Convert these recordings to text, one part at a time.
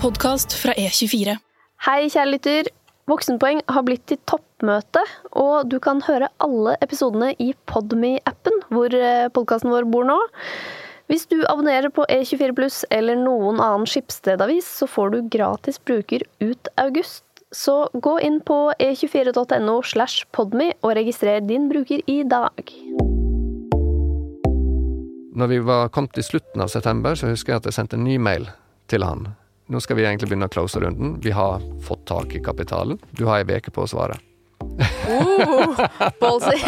podkast fra E24. Hei, kjære lytter. Voksenpoeng har blitt til toppmøte, og du kan høre alle episodene i Podme-appen, hvor podkasten vår bor nå. Hvis du abonnerer på E24 pluss eller noen annen skipsstedavis, så får du gratis bruker ut august. Så gå inn på e24.no slash podme og registrer din bruker i dag. Når vi var kommet til slutten av september, så husker jeg at jeg sendte en ny mail til han. Nå skal vi egentlig begynne å close runden. Vi har fått tak i kapitalen. Du har ei uke på å svare. Uh, ballsy.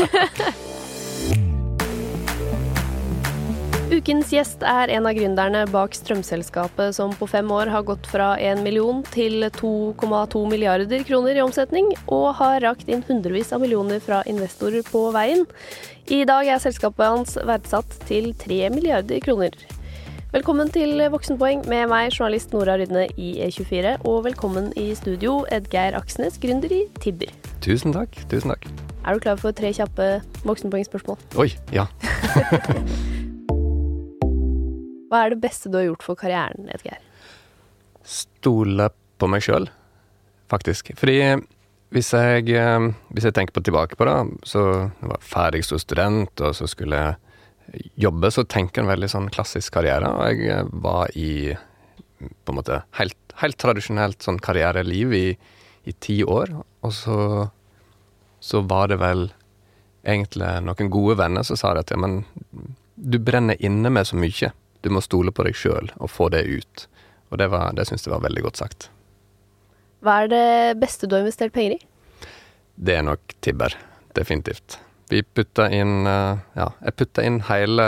Ukens gjest er en av gründerne bak strømselskapet som på fem år har gått fra 1 million til 2,2 milliarder kroner i omsetning, og har rakt inn hundrevis av millioner fra investorer på veien. I dag er selskapet hans verdsatt til 3 milliarder kroner. Velkommen til Voksenpoeng med meg, journalist Nora Rydne i E24, og velkommen i studio, Edgeir Aksnes, gründer i Tibber. Tusen takk. Tusen takk. Er du klar for tre kjappe voksenpoengspørsmål? Oi, ja. Hva er det beste du har gjort for karrieren, Edgeir? Stole på meg sjøl, faktisk. Fordi hvis jeg, eh, hvis jeg tenker på tilbake på det, så var jeg ferdig som student, og så skulle jeg jobbe, så tenker en veldig sånn klassisk karriere. Og jeg eh, var i på en måte helt, helt tradisjonelt sånn karriereliv i, i ti år. Og så, så var det vel egentlig noen gode venner som sa det at ja, men du brenner inne med så mye. Du må stole på deg sjøl og få det ut. Og det, var, det syns jeg var veldig godt sagt. Hva er det beste du har investert penger i? Det er nok Tibber. Definitivt. Vi putta inn eh, Ja, jeg putta inn hele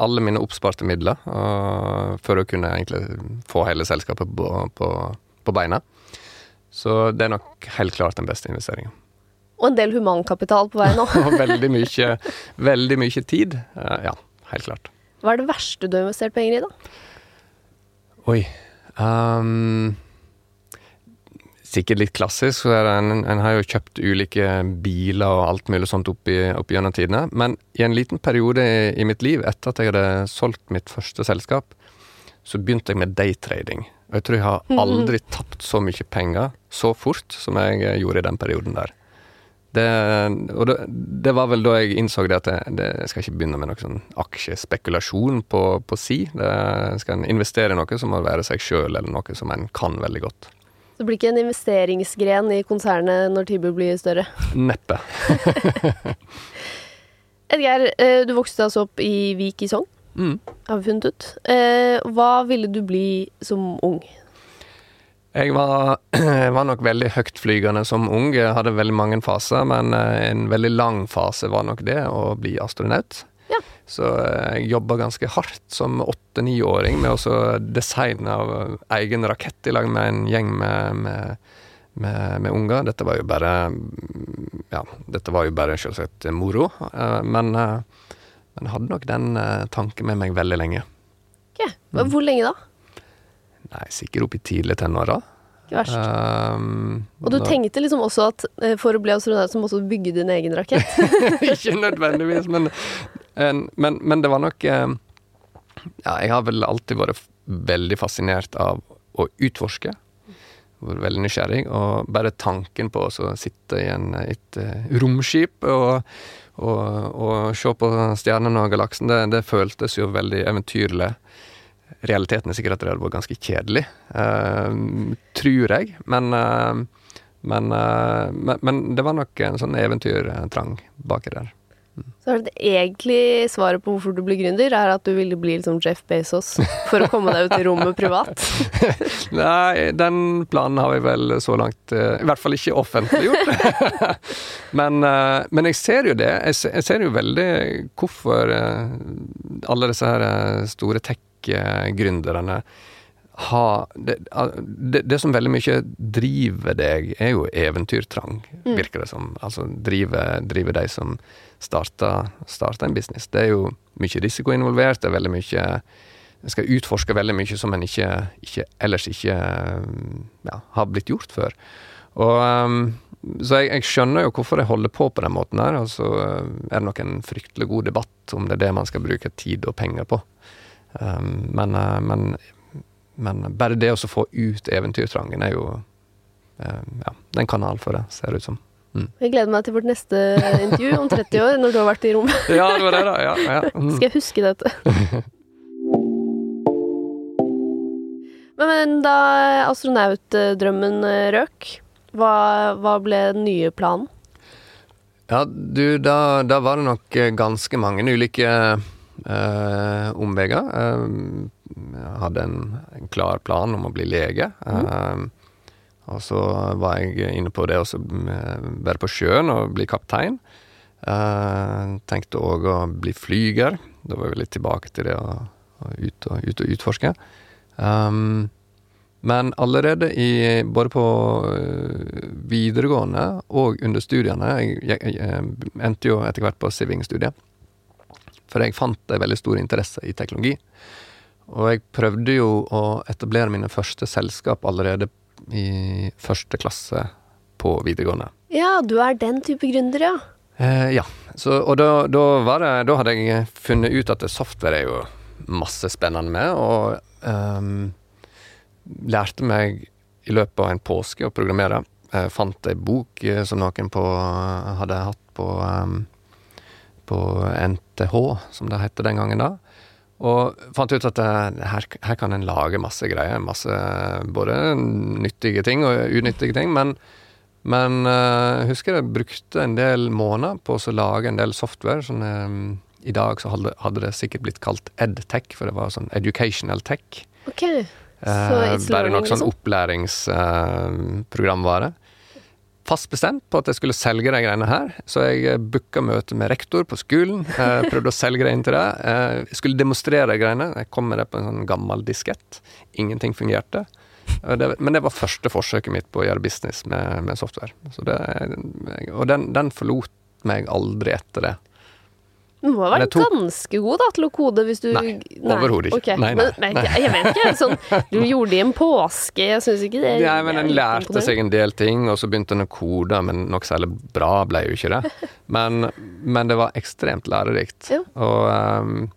alle mine oppsparte midler og, for å kunne egentlig få hele selskapet på, på, på beina. Så det er nok helt klart den beste investeringen. Og en del humankapital på vei nå. Og veldig mye, veldig mye tid. Uh, Ja, helt klart. Hva er det verste du har investert penger i, da? Oi. ehm, sikkert litt klassisk. så er det En, en har jo kjøpt ulike biler og alt mulig sånt opp, i, opp gjennom tidene. Men i en liten periode i, i mitt liv, etter at jeg hadde solgt mitt første selskap, så begynte jeg med daytrading. Og jeg tror jeg har aldri tapt så mye penger så fort som jeg eh, gjorde i den perioden der. Det, og det, det var vel da jeg innså det at jeg, det, jeg skal ikke begynne med noe sånn aksjespekulasjon på, på si. Det, skal en investere i noe, så må det være seg sjøl eller noe som en kan veldig godt. Det blir ikke en investeringsgren i konsernet når Tibu blir større. Neppe. Edgeir, eh, du vokste altså opp i Vik i Sogn, Mm. har vi funnet ut. Eh, Hva ville du bli som ung? Jeg var, var nok veldig høytflygende som ung. Jeg hadde veldig mange faser, men eh, en veldig lang fase var nok det å bli astronaut. Ja. Så eh, jeg jobba ganske hardt som åtte-niåring med å designe av egen rakett i lag med en gjeng med, med, med, med unger. Dette var jo bare Ja, dette var jo bare selvsagt moro. eh, Men, eh, men hadde nok den eh, tanken med meg veldig lenge. Ok, Hvor lenge da? Nei, sikkert opp i tidlig tenåra. Ikke verst. Um, Og du da- tenkte liksom også at eh, for å bli astronaut så måtte du bygge din egen rakett? Ikke nødvendigvis, men, en, men, men det var nok eh, Ja, jeg har vel alltid vært veldig fascinert av å utforske. Vært veldig nysgjerrig. Og bare tanken på å sitte i en, et eh, romskip og, og, og se på stjernene og galaksen, det, det føltes jo veldig eventyrlig. Realiteten er sikkert at det hadde vært ganske kjedelig, Uh, tror jeg. Men, uh, men, uh, men, men det var nok en sånn eventyrtrang baki der. Så er det egentlig svaret på hvorfor du blir gründer, er at du ville bli liksom Jeff Bezos for å komme deg ut i rommet privat. Nei, den planen har vi vel så langt I hvert fall ikke offentliggjort. men, men jeg ser jo det. Jeg ser, jo veldig hvorfor alle disse her store store tech-gründerne ha det, det, det som veldig mye driver deg, er jo eventyrtrang, virker det som. Altså driver, driver de som starter, starter en business. Det er jo mye risiko involvert, det er veldig mye en skal utforske veldig mye som en ikke, ikke ellers ikke ja, har blitt gjort før. Og, um, så jeg, jeg skjønner jo hvorfor jeg holder på på den måten her, og så altså, er det nok en fryktelig god debatt om det er det man skal bruke tid og penger på. Um, men, uh, men, men bare det å få ut eventyrtrangen er jo eh, Ja, det er en kanal for det, ser det ut som. Jeg gleder meg til vårt neste intervju om 30 år, når du har vært i rommet. Ja, det var det, da. Ja, ja. Mm. Skal jeg huske dette? Men, men da astronautdrømmen eh, røk, hva, hva ble den nye planen? Ja, du, da, da var det nok eh, ganske mange ulike eh, omveier. Eh, jeg hadde en, en klar plan om å bli lege. Eh, og så var jeg inne på det å være på sjøen og bli kaptein. Eh, tenkte òg å bli flyger. Da var vi litt tilbake til det å, å ut, og, ut og utforske. Um, men allerede i, både på videregående og under studiene Jeg, jeg, jeg endte jo etter hvert på Siving-studiet. For jeg fant en veldig stor interesse i teknologi. Og jeg prøvde jo å etablere mine første selskap allerede i første klasse på videregående. Ja, du er den type gründer, ja. Eh, ja. Så, og da, da, var det, da hadde jeg funnet ut at software er jo masse spennende med, og um, lærte meg i løpet av en påske å programmere. Jeg fant ei bok eh, som noen på, hadde hatt på, um, på NTH, som det het den gangen da. Og fant ut at det, eh, her, her, kan en lage masse greier. Masse både nyttige ting og unyttige ting. Men, men uh, husker jeg brukte en del måneder på å lage en del software. Sånn, um, I dag så hadde, hadde, det sikkert blitt kalt EdTech, for det var sånn educational tech. Okay. Eh, bare noe sånn liksom? opplæringsprogramvare. Fast bestemt på at jeg skulle selge de greiene her, så jeg eh, booka møte med rektor på skolen. Eh, prøvde å selge det inn til det. Eh, skulle demonstrere de greiene. Jeg kom med det på en sånn gammel diskett. Ingenting fungerte. Men det var første forsøket mitt på å gjøre business med, med software. Det, og den, den forlot meg aldri etter det. Du må ha vært ganske god da, til å kode hvis du Nei, overhodet ikke. Okay. Nei, nei. Men, jeg vet ikke. Sånn, du gjorde det i en påske, jeg syns ikke det Nei, men En lærte seg en del ting, og så begynte en å kode, men nok særlig bra ble jo ikke det. Men, men det var ekstremt lærerikt. Ja. Og um,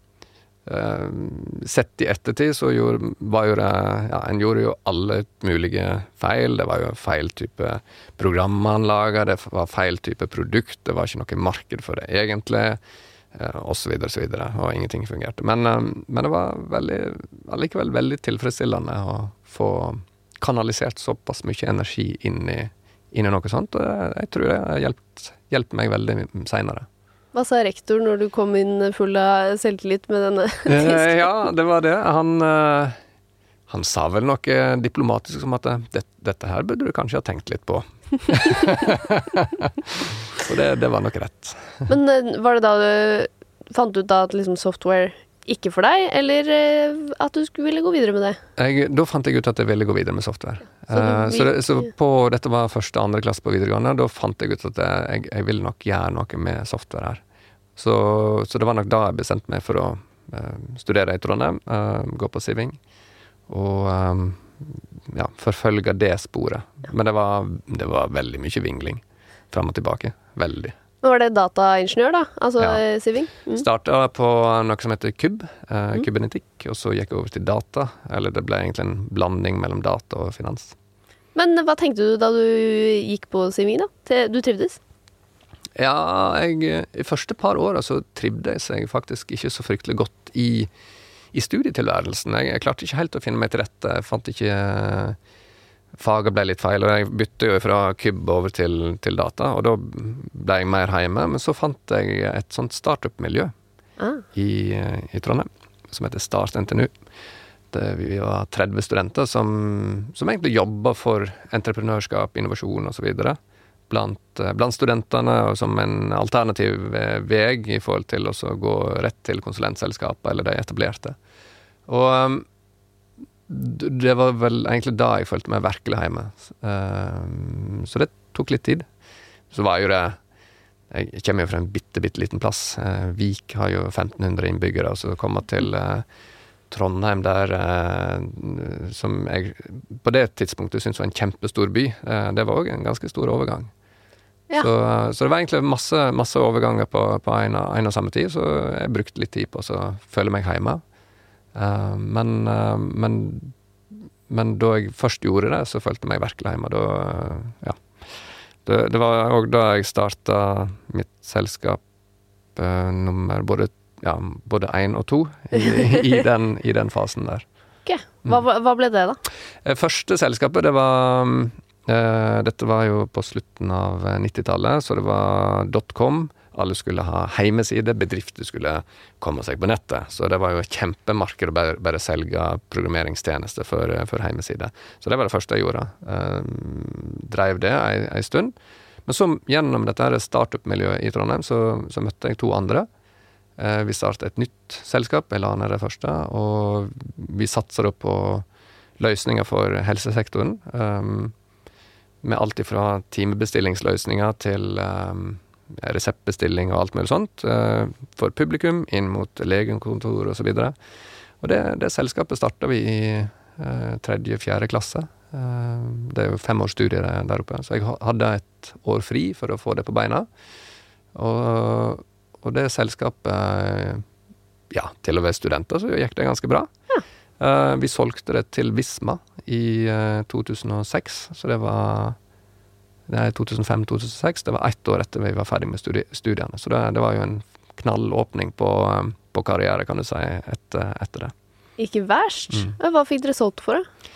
um, sett i ettertid så gjorde, var jo det Ja, en gjorde jo alle mulige feil. Det var jo feil type program laga, det var feil type produkt, det var ikke noe marked for det egentlig osv., så osv. Og, og ingenting fungerte. Men, eh, men, det var veldig, allikevel veldig tilfredsstillende å få kanalisert såpass mye energi inn i, inn i noe sånt, og jeg, tror det har hjulpet, meg veldig seinere. Hva sa rektor når du kom inn full av selvtillit med denne eh, ja, det var det. Han, eh, han sa vel noe diplomatisk som at dette her burde du kanskje ha tenkt litt på. Så det, det, var nok rett. Men eh, var det da du fant ut da at liksom software ikke for deg, eller eh, at du skulle ville gå videre med det? Jeg, da fant jeg ut at jeg ville gå videre med software. Så, uh, så, det, så på, dette var første andre klasse på videregående. Da fant jeg ut at jeg, jeg ville nok gjøre noe med software her. Så, så, det var nok da jeg bestemte meg for å uh, studere i Trondheim, uh, gå på Siving. Og um, ja, forfølge det sporet. Men det var, det var veldig mye vingling fram og tilbake. Veldig. Men Var det dataingeniør, da? Altså ja. Siving? Mm. Starta på noe som heter KUB, eh, mm. kybernetikk, og så gikk jeg over til data. Eller det ble egentlig en blanding mellom data og finans. Men hva tenkte du da du gikk på Siving, da? Du trivdes? Ja, jeg, i første par åra så trivdes jeg faktisk ikke så fryktelig godt i, i studietilværelsen. Jeg, jeg, klarte ikke helt å finne meg til rette. Jeg fant ikke faget ble litt feil, og jeg bytte jo fra KYB over til, til, data, og da ble jeg mer hjemme. Men så fant jeg et sånt startup-miljø ah. i, i, Trondheim, som heter Start NTNU. Det, vi var 30 studenter som, som egentlig jobba for entreprenørskap, innovasjon osv. Blant, blant studentene, og som en alternativ vei i forhold til å gå rett til konsulentselskapet eller de etablerte. Og det var vel egentlig da jeg følte meg virkelig hjemme. Uh, så det tok litt tid. Så var jo det Jeg kommer jo fra en bitte, bitte liten plass. Uh, Vik har jo 1500 innbyggere, og så komme til uh, Trondheim der som jeg på det tidspunktet syntes var en kjempestor by, det var òg en ganske stor overgang. Ja. Så, så, det var egentlig masse, masse overganger på, på en, og samme tid, så jeg brukte litt tid på å føle meg hjemme. Uh, men, uh, men, men da jeg først gjorde det, så følte jeg meg virkelig hjemme. Da, ja. Det, det var òg da jeg starta mitt selskap eh, nummer både ja, både én og to i, i, den, i, den, fasen der. Ok, hva, hva, ble det, da? Eh, første selskapet, det var uh, Dette var jo på slutten av 90-tallet, så det var dotcom. Alle skulle ha heimeside, bedrifter skulle komme seg på nettet. Så det var jo et kjempemarked å bare, bare selge programmeringstjenester for, for heimeside. Så det var det første jeg gjorde. Eh, dreiv det ei stund. Men så gjennom dette startup-miljøet i Trondheim, så, så, møtte jeg to andre. Uh, vi startet et nytt selskap, jeg la ned det første. Og vi satser på løsninger for helsesektoren. Um, med alt ifra timebestillingsløsninger til um, reseptbestilling og alt mulig sånt uh, for publikum inn mot legekontor osv. Og, så og det, det selskapet starta vi i uh, tredje-fjerde klasse. Uh, det er jo femårsstudier der oppe, så jeg hadde et år fri for å få det på beina. Og, og det selskapet Ja, til å være studenter så gikk det ganske bra. Ja. vi solgte det til Visma i 2006, så det var det er 2005-2006. Det var ett år etter vi var ferdig med studi studiene. Så det, det, var jo en knallåpning på, på karriere, kan du si, etter, etter det. Ikke verst. Mm. Hva fikk dere solgt for, da?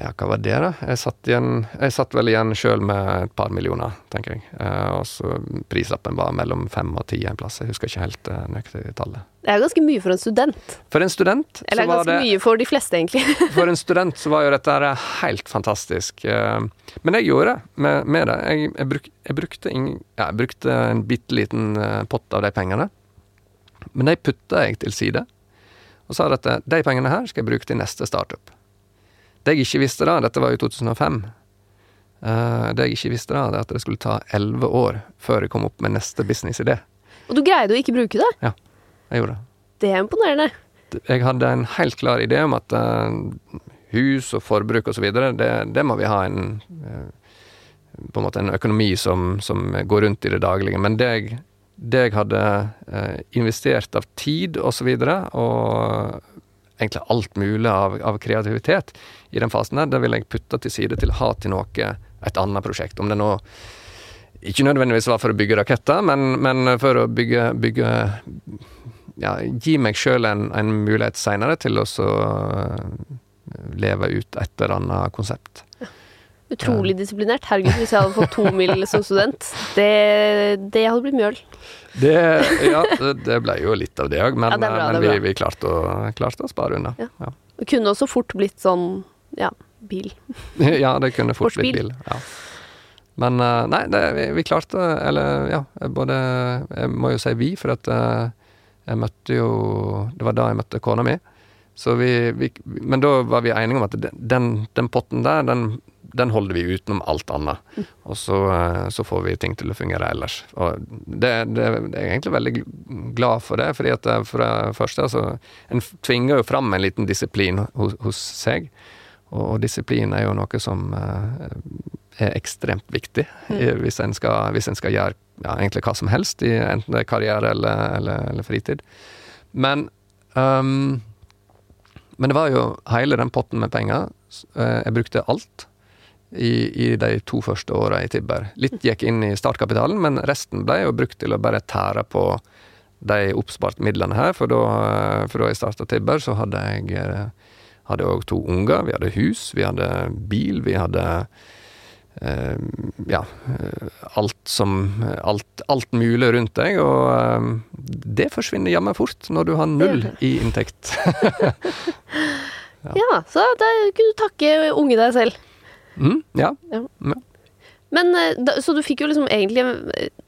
Ja, hva var det, da? Jeg satt, igjen, jeg satt vel igjen sjøl med et par millioner, tenker jeg. Eh, og så prislappen var mellom fem og ti en plass. Jeg husker ikke helt eh, nøyaktig tallet. Det er ganske mye for en student. For en student Eller så var det ganske mye for de fleste, egentlig. for en student så var jo dette her helt fantastisk. Eh, men jeg gjorde det med, med det. Jeg, jeg, bruk, jeg, brukte ing, ja, jeg, brukte en bitte liten eh, pott av de pengene. Men de putta jeg til side, og sa at de pengene her skal jeg bruke til neste startup. Det jeg ikke visste da, dette var jo 2005 uh, eh, Det jeg ikke visste da, det er at det skulle ta elleve år før jeg kom opp med neste businessidé. Og du greide å ikke bruke det? Ja, jeg gjorde det. Det er imponerende. Jeg hadde en helt klar idé om at uh, hus og forbruk og så videre, det, det må vi ha en uh, på en måte en økonomi som, som, går rundt i det daglige. Men det jeg, det jeg hadde eh, investert av tid osv., og, så videre, og egentlig alt mulig av, av, kreativitet i den fasen der, det vil jeg putte til side til å ha til noe, et annet prosjekt. Om det nå ikke nødvendigvis var for å bygge raketter, men, men for å bygge, bygge ja, Gi meg sjøl en, en, mulighet seinere til å eh, leve ut et eller annet konsept. Utrolig disiplinert. Herregud, hvis jeg hadde fått to mil som student, det, det hadde blitt mjøl. Det, ja, det ble jo litt av det òg, men, ja, det bra, men vi, vi, klarte å, klarte å spare unna. Ja. Ja. Det kunne også fort blitt sånn ja, bil. ja, det kunne fort blitt bil. Ja. Men eh, nei, det, vi, vi, klarte Eller ja, både Jeg må jo si vi, for at eh, jeg møtte jo Det var da jeg møtte kona mi. Så vi, vi, men da var vi enige om at den, den potten der, den, den holder vi utenom alt annet. Og så, eh, så, får vi ting til å fungere ellers. Og det, det, jeg er egentlig veldig glad for det, fordi at eh, for det første altså, En tvinger jo fram en liten disiplin hos, hos seg. Og, og, disiplin er jo noe som uh, er ekstremt viktig mm. hvis, en skal, hvis, en skal, gjøre ja, egentlig hva som helst, i enten det er karriere eller, eller, eller fritid. Men um, men det var jo hele den potten med penger. Jeg brukte alt i, i, de to første åra i Tibber. Litt gikk inn i startkapitalen, men resten ble jo brukt til å bare tære på de oppsparte midlene her. For da, for da jeg starta Tibber, så hadde jeg hadde òg to unger. Vi hadde hus, vi hadde bil, vi hadde eh, ja, alt som alt, alt, mulig rundt deg. Og eh, det forsvinner jammen fort når du har null i inntekt. ja. ja, så da kunne du takke unge deg selv. Mm, ja. ja. Men, eh, Så du fikk jo liksom egentlig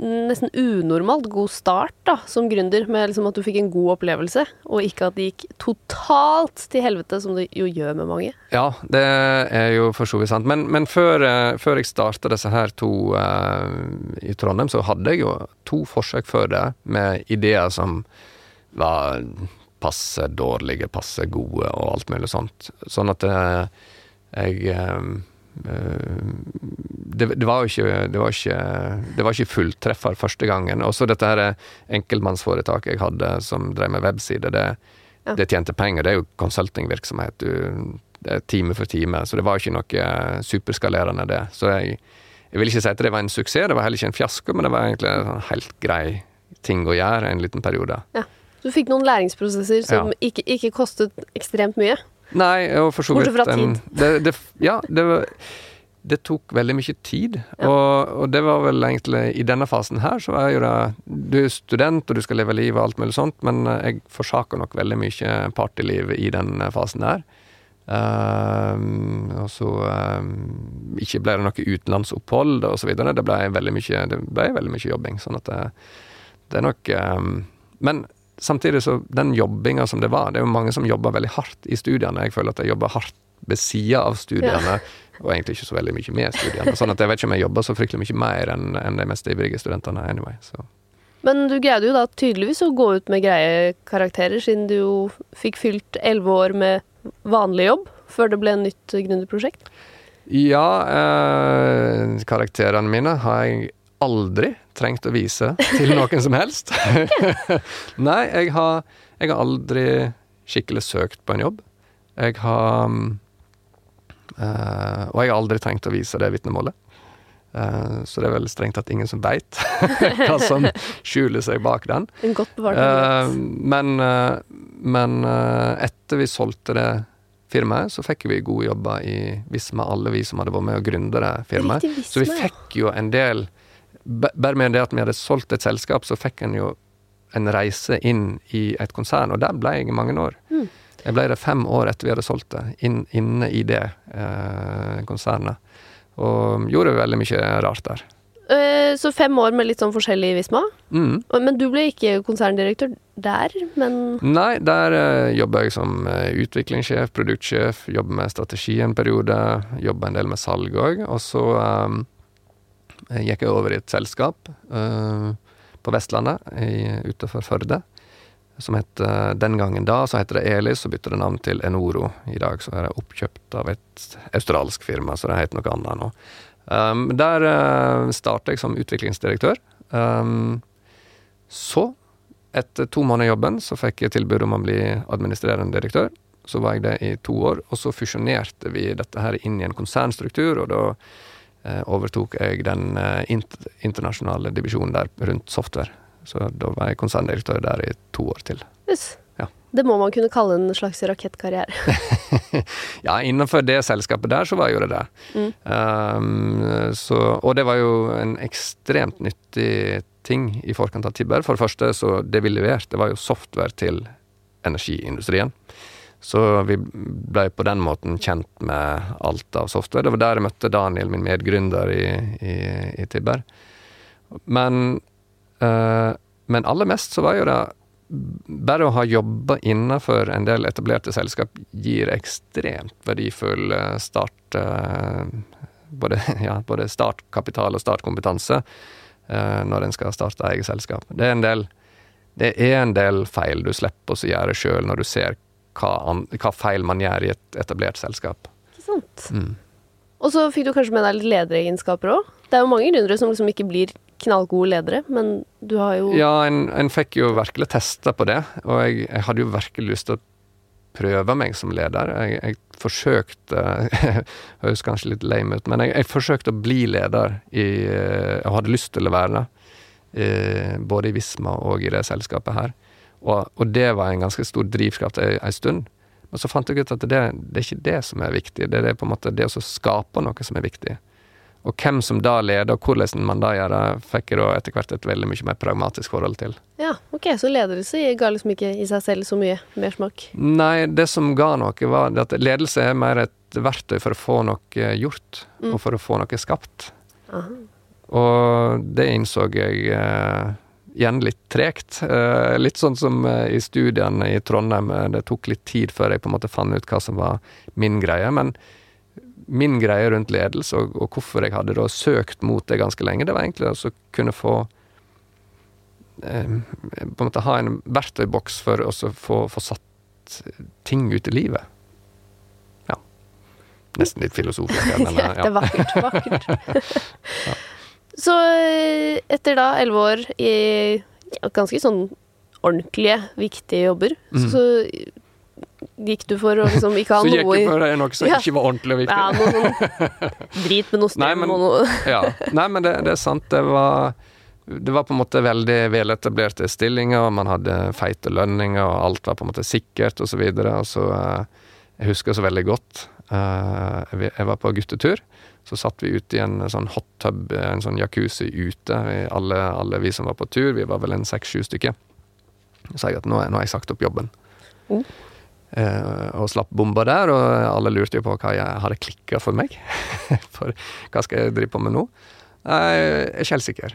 En nesten unormalt god start da, som gründer, med liksom at du fikk en god opplevelse, og ikke at det gikk totalt til helvete, som det jo gjør med mange. Ja, det er jo for så vidt sant. Men, men før, eh, før, jeg starta disse her to uh, i Trondheim, så hadde jeg jo to forsøk før det med ideer som var passe dårlige, passe gode og alt mulig sånt. Sånn at uh, jeg Eh, det, det, var ikke, det, var ikke, det var ikke fulltreffer første gangen. Også dette her enkeltmannsforetaket jeg hadde som drev med webside, det, ja. det tjente penger. Det er jo konsultingvirksomhet. Det er time for time, så det var ikke noe superskalerende, det. Så jeg, jeg vil ikke si at det var en suksess, det var heller ikke en fiasko, men det var egentlig en helt grei ting å gjøre en liten periode. Ja. Du fikk noen læringsprosesser som Ja. ikke, ikke kostet ekstremt mye. Nei, og for så vidt Bortsett fra en- Det, det, ja, det, var, det tok veldig mye tid. Ja. Og, og det var vel egentlig I denne fasen her så er jo det Du er student, og du skal leve livet og alt mulig sånt, men eh, jeg forsaker nok veldig mye partyliv i den fasen her. Ehm, og så ehm, ikke ble det noe utenlandsopphold og så videre. Det ble veldig mye, det ble veldig mye jobbing. Sånn at det, det er nok um, Men samtidig så den jobbinga som det var Det er jo mange som jobber veldig hardt i studiene. Jeg føler at jeg jobber hardt ved sida av studiene, og egentlig ikke så veldig mye med studiene. Sånn at jeg vet ikke om jeg jobber så fryktelig mye mer enn en de mest ivrige studentene anyway. Så. Men du greide jo da tydeligvis å gå ut med greie karakterer, siden du jo fikk fylt elleve år med vanlig jobb før det ble en nytt gründerprosjekt. Ja, eh, karakterene mine har jeg aldri trengt å vise til noen som helst. Nei, jeg har, jeg har aldri skikkelig søkt på en jobb. Jeg har eh, Og jeg har aldri trengt å vise det vitnemålet. Uh, så det er vel strengt tatt ingen som veit hva som skjuler seg bak den. Eh, men uh, men etter vi solgte det firmaet, så fikk vi gode jobber i Visma, alle vi som hadde vært med å gründe det firmaet. Riktig, Så vi fikk jo en del Bare med det at vi hadde solgt et selskap, så fikk en jo en reise inn i et konsern, og der ble jeg i mange år. Mm. Jeg ble det fem år etter vi hadde solgt det, inn, inne i det eh, konsernet. Og gjorde veldig mye rart der. Eh, Så fem år med litt sånn forskjellig Visma. Mm. Men du ble ikke konserndirektør der, men Nei, der uh, jobber jeg som eh, utviklingssjef, produktsjef, jobber med strategi en periode, jobber en del med salg òg. Og så eh, gikk over i et selskap uh, på Vestlandet, utenfor Førde, som het uh, Den gangen da så heter det Elis, og bytter det navn til Enoro. I dag så er det oppkjøpt av et australsk firma, så det heter noe annet nå. Um, der uh, starta jeg som utviklingsdirektør. Um, så etter to måneder i jobben så fikk jeg tilbud om å bli administrerende direktør. Så var jeg det i to år, og så fusjonerte vi dette her inn i en konsernstruktur, og da eh, overtok jeg den eh, internasjonale divisjonen der rundt software. Så da var jeg konserndirektør der i to år til. Yes. Ja. Det må man kunne kalle en slags rakettkarriere. Ja, innenfor det selskapet der så var jo det det. Mm. Um, så, og det var jo en ekstremt nyttig ting i forkant av Tibber. For det første, så det vi leverte, var jo software til energiindustrien. Så vi ble på den måten kjent med alt av software. Det var der jeg møtte Daniel, min medgründer i, i, i Tibber. Men, eh, men aller mest så var jo det bare å ha jobba innenfor en del etablerte selskap gir ekstremt verdifull eh, start eh, både, ja, både startkapital og startkompetanse når en skal starte eget selskap. Det er en del, det er en del feil du slipper å gjøre sjøl når du ser hva, an, hva feil man gjør i et etablert selskap. Ikke sant? Mm. Og så fikk du kanskje med deg litt lederegenskaper òg. Det er jo mange gründere som liksom ikke blir knallgode ledere, men du har jo Ja, en, en fikk jo virkelig testa på det, og jeg, jeg hadde jo virkelig lyst til å prøve meg som leder. Jeg, jeg forsøkte Høres kanskje litt lame ut, men jeg, jeg forsøkte å bli leder i Jeg hadde lyst til å være det, eh, både i Visma og i det selskapet her. Og, og det var en ganske stor drivkraft ei, ei stund. Men så fant jeg ut at det, det er ikke det som er viktig, det er det, på en måte det å skape noe som er viktig. Og hvem som da leder, og hvordan man da gjør det, fikk jeg da etter hvert et veldig mye mer pragmatisk forhold til. Ja, ok, så ledelse ga liksom ikke i seg selv så mye mersmak. Nei, det som ga noe, var at ledelse er mer et verktøy for å få noe gjort, Mm. og for å få noe skapt. Aha. Og det innså jeg eh, igjen litt tregt. Eh, litt sånn som eh, i studiene i Trondheim. eh, Det tok litt tid før jeg på en måte fant ut hva som var min greie. Men min greie rundt ledelse, og, og hvorfor jeg hadde da søkt mot det ganske lenge, det var egentlig å kunne få eh, På en måte ha en verktøyboks for å få, få satt ting ut i livet. Ja. Nesten litt filosofisk men Ja, det er vakkert. vakkert. Så eh, etter da elleve år i ganske sånn ordentlige, viktige jobber, mm. så gikk du for å liksom ikke ha Så noe gikk jeg for noe som Ja. ikke var ordentlig og viktig. Ja, noe sånn drit med noe strøm men- og noe Ja. Nei, men det, det er sant. Det var, det var på en måte veldig veletablerte stillinger, og man hadde feite lønninger, og alt var på en måte sikkert, og så videre. Og så eh, Jeg husker så veldig godt eh, Jeg var på guttetur. Så satt vi ute i en sånn hot tub, en sånn jacuzzi ute, alle, alle vi som var på tur. Vi var vel en seks-sju stykker. Så sa jeg at nå, nå har jeg sagt opp jobben. Oh. Eh, og slapp bomba der, og alle lurte jo på hva jeg hadde klikka for meg. for hva skal jeg drive på med nå? Jeg er ikke helt sikker.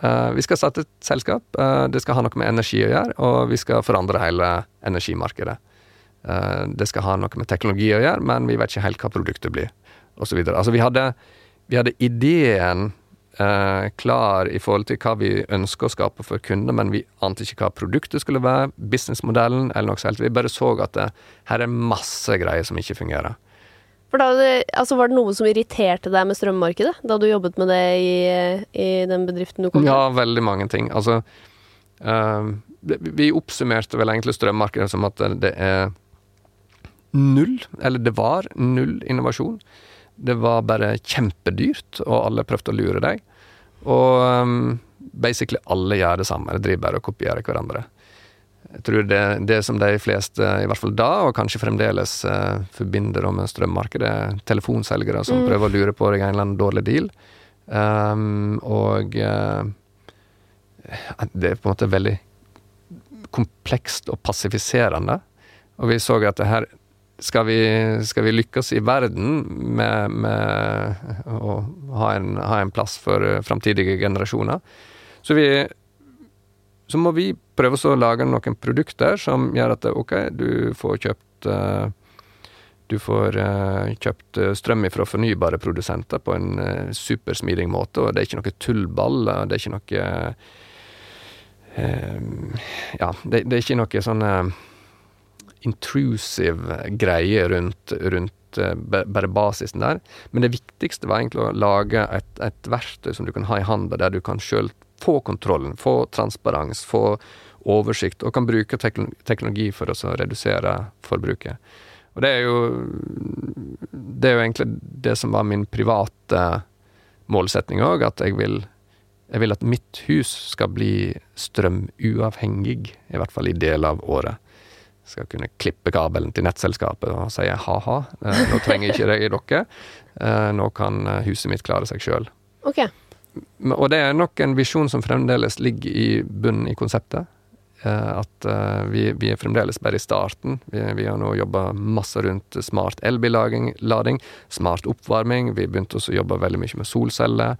Eh, vi skal starte et selskap. Eh, det skal ha noe med energi å gjøre, og vi skal forandre hele energimarkedet. Eh, det skal ha noe med teknologi å gjøre, men vi vet ikke helt hva produktet blir, osv. Altså, vi hadde, vi hadde ideen eh, klar i forhold til hva vi ønsker å skape for kunder, men vi ante ikke hva produktet skulle være, businessmodellen eller noe sånt. Vi bare så at det, her er masse greier som ikke fungerer. For da, altså, Var det noe som irriterte deg med strømmarkedet, da du jobbet med det i, i den bedriften du kom Ja, veldig mange ting. Altså det- Vi oppsummerte vel egentlig strømmarkedet som at det- det er null, eller det var null innovasjon. Det var bare kjempedyrt, og alle prøvde å lure deg. Og um, basically alle gjør det samme, de driver bare og kopierer hverandre. Jeg tror det, det som de fleste, i hvert fall da, og kanskje fremdeles, uh, forbinder med strømmarkedet, er telefonselgere som Mm. prøver å lure på deg en eller annen dårlig deal. Um, og uh, det er på en måte veldig komplekst og passifiserende. Og vi så at det her skal vi, skal vi lykkes i verden med, med å ha en, ha en plass for eh, framtidige generasjoner, så, vi, så må vi prøve å lage noen produkter som gjør at OK, du får kjøpt eh, du får eh, kjøpt strøm fra fornybare produsenter på en supersmidig måte, og det er ikke noe tullball. Det er ikke noe Ja, det, det er ikke noe sånn intrusive greie rundt, rundt eh, bare basisen der. Men det viktigste var egentlig å lage et, et verktøy som du kan ha i handa, der du kan sjøl få kontrollen, få transparens, få oversikt, og kan bruke teknologi for å redusere forbruket. Og det er jo Det er jo egentlig det som var min private målsetning òg, at jeg vil jeg vil at mitt hus skal bli strømuavhengig, i hvert fall i deler av året. Skal kunne klippe kabelen til nettselskapet og si ha-ha, eh, nå trenger ikke jeg dere. Eh, nå kan eh, huset mitt klare seg sjøl. Okay. Og det er nok en visjon som fremdeles ligger i bunnen i konseptet. At vi, vi er fremdeles bare i starten. Vi, vi har nå jobba masse rundt smart elbillading, smart oppvarming. Vi begynte også å jobbe veldig mye med solceller.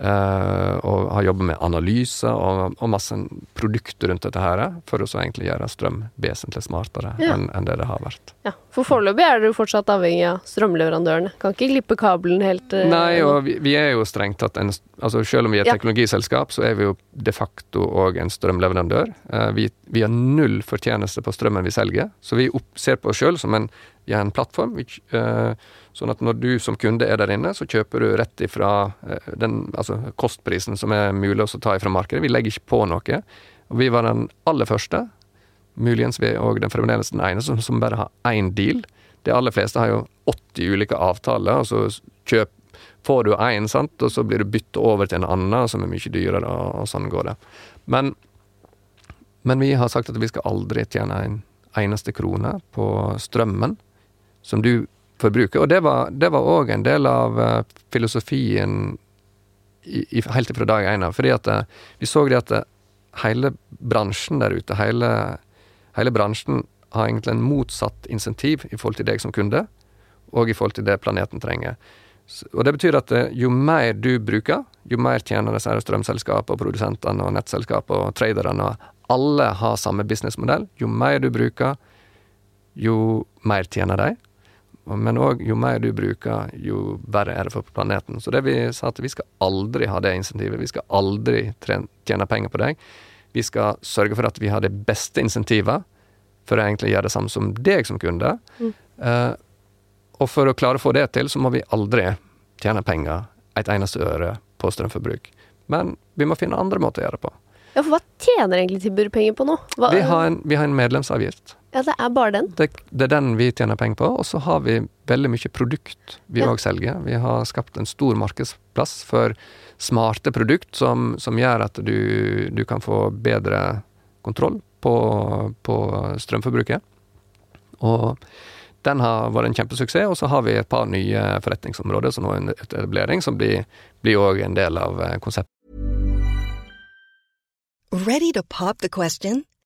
Eh, og har jobba med analyser og, og masse produkter rundt dette her, for å så egentlig gjøre strøm vesentlig smartere Ja. enn en det det har vært. Ja, For foreløpig er dere fortsatt avhengig av strømleverandørene. Kan ikke klippe kabelen helt eh, Nei, og vi, vi er jo strengt tatt en Altså selv om vi er et Ja. teknologiselskap, så er vi jo de facto òg en strømleverandør. Eh, vi, vi har null fortjeneste på strømmen vi selger, så vi opp, ser på oss sjøl som en, vi er en plattform. Vi, eh, sånn at når du som kunde er der inne, så kjøper du rett ifra eh, den altså kostprisen som er mulig å ta ifra markedet. Vi legger ikke på noe. Og vi var den aller første, muligens vi òg den fremdeles den eneste, som, som bare har én deal. De aller fleste har jo 80 ulike avtaler, og så kjøp, får du én, sant, og så blir du bytta over til en annen som er mye dyrere, og, og sånn går det. Men, men vi har sagt at vi skal aldri tjene en eneste krone på strømmen som du forbruker. Og det var òg en del av eh, filosofien i, i, helt fra dag én av. Fordi at eh, vi så det at eh, hele bransjen der ute, hele, hele bransjen har egentlig en motsatt insentiv i forhold til deg som kunde, og i forhold til det planeten trenger. Og det betyr at jo mer du bruker, jo mer tjener disse strømselskapene og produsentene og nettselskapene og traderne. og Alle har samme businessmodell. Jo mer du bruker, jo mer tjener de. Men òg jo mer du bruker, jo verre er det for planeten. Så det vi sa at vi skal aldri ha det insentivet. Vi skal aldri tjene penger på deg. Vi skal sørge for at vi har det beste insentivet for å egentlig gjøre det samme som deg som kunde. Mm. Uh, og for å klare å få det til, så må vi aldri tjene penger, et eneste øre, på strømforbruk. Men vi må finne andre måter å gjøre det på. Ja, for hva tjener egentlig Tibber penger på nå? Hva, Vi har en, vi har en medlemsavgift Ja, det er bare den. Det, det er den vi tjener penger på. Og så har vi veldig mye produkt vi Ja. selger. Vi har skapt en stor markedsplass for smarte produkt som, som gjør at du, du kan få bedre kontroll på, på strømforbruket. Og den har vært en kjempesuksess, og så har vi et par nye forretningsområder som nå er under etablering, som blir òg en del av eh, konseptet. Ready to pop the question?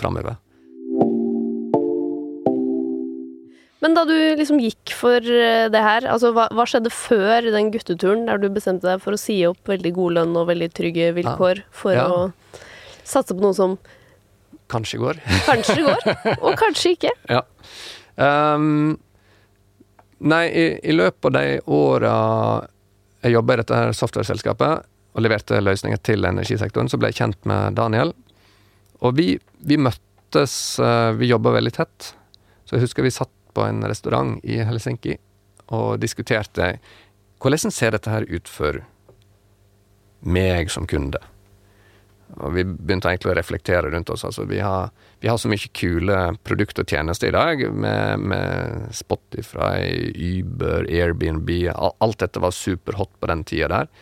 Framover. Men da du liksom gikk for eh, det her, altså hva, hva skjedde før den gutteturen der du bestemte deg for å si opp veldig god lønn og veldig trygge vilkår for Ja. å satse på noe som Kanskje går. kanskje går, og kanskje ikke? Ja. Um, nei, i, i løpet av de åra jeg jobba i dette her software-selskapet og leverte løsninger til energisektoren, så ble jeg kjent med Daniel. Og vi, vi møttes eh, Vi jobba veldig tett. Så jeg husker vi satt på en restaurant i Helsinki og diskuterte hvordan ser dette her ut for meg som kunde. Og vi begynte egentlig å reflektere rundt oss. Altså, vi, har, vi har så mye kule produkter og tjenester i dag, med, med Spotify, Uber, Airbnb. Alt dette var superhot på den tida der.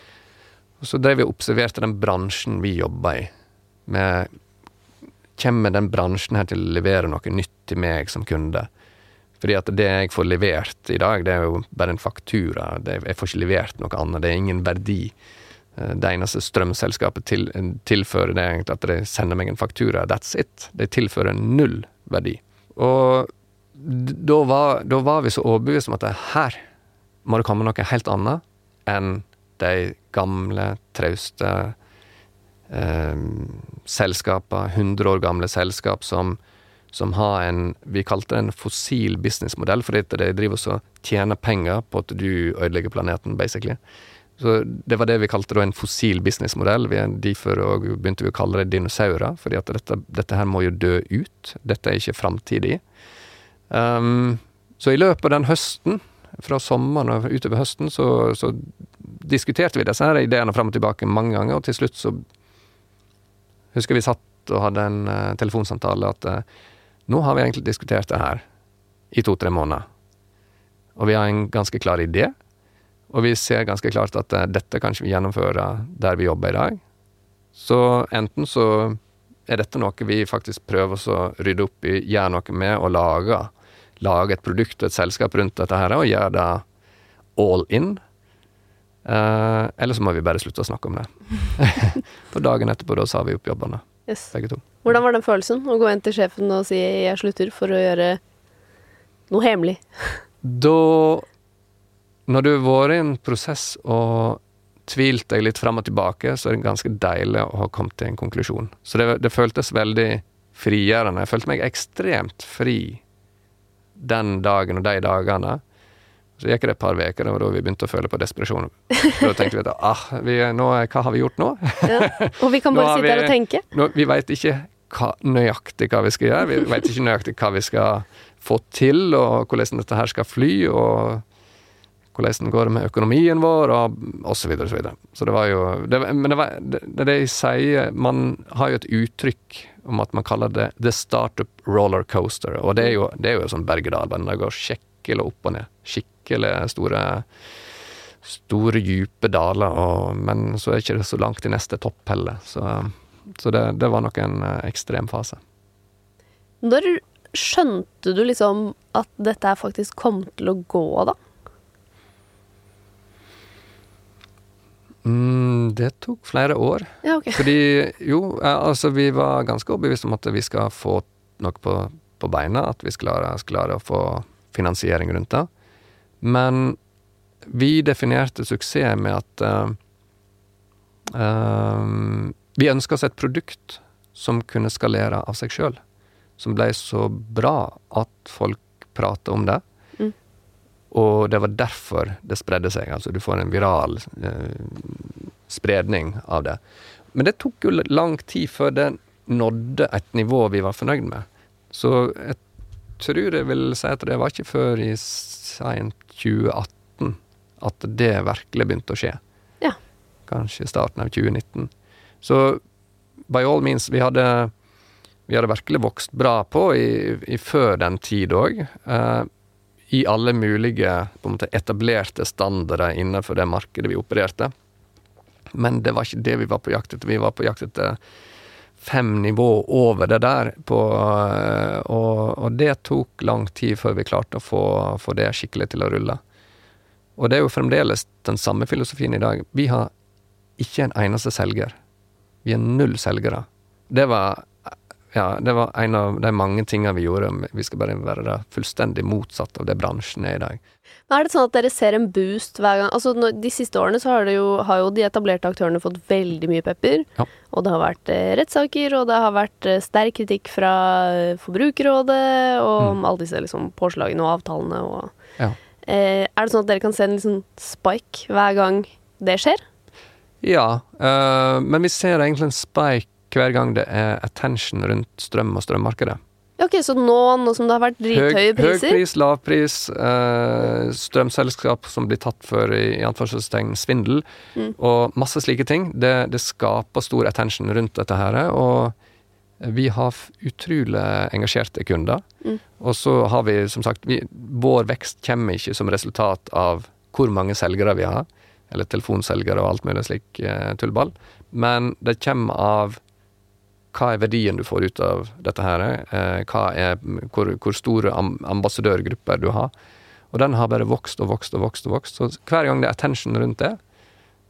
Og så drev vi og observerte den bransjen vi jobba i. Med, kommer den bransjen her til å levere noe nytt til meg som kunde? Fordi at det jeg får levert i dag, det er jo bare en faktura. Jeg får ikke levert noe annet. Det er ingen verdi. Eh, Det eneste strømselskapet til, tilfører, det er egentlig at de sender meg en faktura. That's it. De tilfører null verdi. Og da var, da var vi så overbevist om at her må det komme noe helt annet enn de gamle, trauste eh, selskaper, 100 år gamle selskap som, som har en Vi kalte det en fossil businessmodell, fordi de driver og tjener penger på at du ødelegger planeten, basically. Så det var det vi kalte da en fossil businessmodell. Er Derfor begynte vi å kalle det dinosaurer, fordi at dette, dette her må jo dø ut. Dette er ikke framtid i. Um, så i løpet av den høsten, fra sommeren og utover høsten, så, så diskuterte vi disse her ideene fram og tilbake mange ganger, og til slutt så husker vi satt og hadde en uh, telefonsamtale at uh, nå har vi egentlig diskutert det her i to-tre måneder, og vi har en ganske klar idé. Og vi ser ganske klart at uh, dette kan vi gjennomføre der vi jobber i dag. Så enten så er dette noe vi faktisk prøver å rydde opp i, gjøre noe med og lage. Lage et produkt og et selskap rundt dette her og gjøre det all in. Eh, eller så må vi bare slutte å snakke om det. For dagen etterpå da sa vi opp jobbene, Yes. begge to. Hvordan var den følelsen å gå inn til sjefen og si 'jeg slutter' for å gjøre noe hemmelig? Da Når du har vært i en prosess og tvilt deg litt fram og tilbake, så er det ganske deilig å ha kommet til en konklusjon. Så det, det føltes veldig frigjørende. Jeg følte meg ekstremt fri den dagen og de dagene. Så gikk det et par uker, og da vi begynte å føle på desperasjon. Da tenkte vi at ah, vi, nå, hva har vi gjort nå? Ja. Og vi kan bare sitte her og tenke. Nå, vi veit ikke hva, nøyaktig hva vi skal gjøre. Vi veit ikke nøyaktig hva vi skal få til, og hvordan dette her skal fly, og hvordan går det med økonomien vår, og, osv. så videre og så. Så det var jo det, Men det, var, det, det er det jeg sier Man har jo et uttrykk om at man kaller det the startup rollercoaster', og det er jo, det er jo sånn berg-og-dal-bane. Det går skikkelig opp og ned. Skikkelig store store, dype daler, og, men så er ikke det så langt til neste topp heller. Så, så det, det var nok en eh, ekstrem fase. Når skjønte du liksom at dette faktisk kom til å gå, da? Mm, det tok flere år. Ja, okay. Fordi jo, altså vi var ganske overbevist om at vi skal få noe på, på beina, at vi skal klare, skal klare å få finansiering rundt det. Men vi definerte suksess med at uh, eh, vi ønska oss et produkt som kunne skalere av seg sjøl. som ble så bra at folk prata om det. Mm. Og det var derfor det spredde seg. Altså du får en viral uh, spredning av det. Men det tok jo lang tid før det nådde et nivå vi var fornøyd med. Så jeg tror jeg vil si at det var ikke før i sent 2018 at det virkelig begynte å skje. Ja. Kanskje starten av 2019. Så by all means, vi hadde, vi hadde virkelig vokst bra på i, i før den tid òg. Eh, I alle mulige måte, etablerte standarder innenfor det markedet vi opererte. Men det var ikke det vi var på jakt etter. Vi var på jakt etter fem nivå over det der. På, eh, og, og, det tok lang tid før vi klarte å få, få, det skikkelig til å rulle. Og det er jo fremdeles den samme filosofien i dag. Vi har ikke en eneste selger. Vi er null selgere. Det var ja, det var en av de mange tingene vi gjorde. Vi skal bare være da fullstendig motsatt av det bransjen er i dag. Men Er det sånn at dere ser en boost hver gang? Altså, De siste årene så har, jo, har jo de etablerte aktørene fått veldig mye pepper. Ja. Og det har vært eh, rettssaker, og det har vært eh, sterk kritikk fra eh, Forbrukerrådet og mm. alle disse liksom, påslagene og avtalene. Og, ja. eh, er det sånn at dere kan se en liksom, spike hver gang det skjer? Ja, øh, men vi ser egentlig en spike hver gang det er attention rundt strøm og strømmarkedet. Ok, Så nå, nå som det har vært drithøye priser Høy pris, lav pris, eh, strømselskap som blir tatt for i, i anførselstegn svindel, mm. og masse slike ting. Det, det, skaper stor attention rundt dette her. Og vi har utrolig engasjerte kunder. Mm. Og så har vi, som sagt, vi, vår vekst kommer ikke som resultat av hvor mange selgere vi har, eller telefonselgere og alt mulig slik eh, tullball, men det kommer av hva er verdien du får ut av dette her? Eh, er, hvor, hvor store ambassadørgrupper du har? Og den har bare vokst og vokst og vokst. og vokst. Så hver gang det er attention rundt det,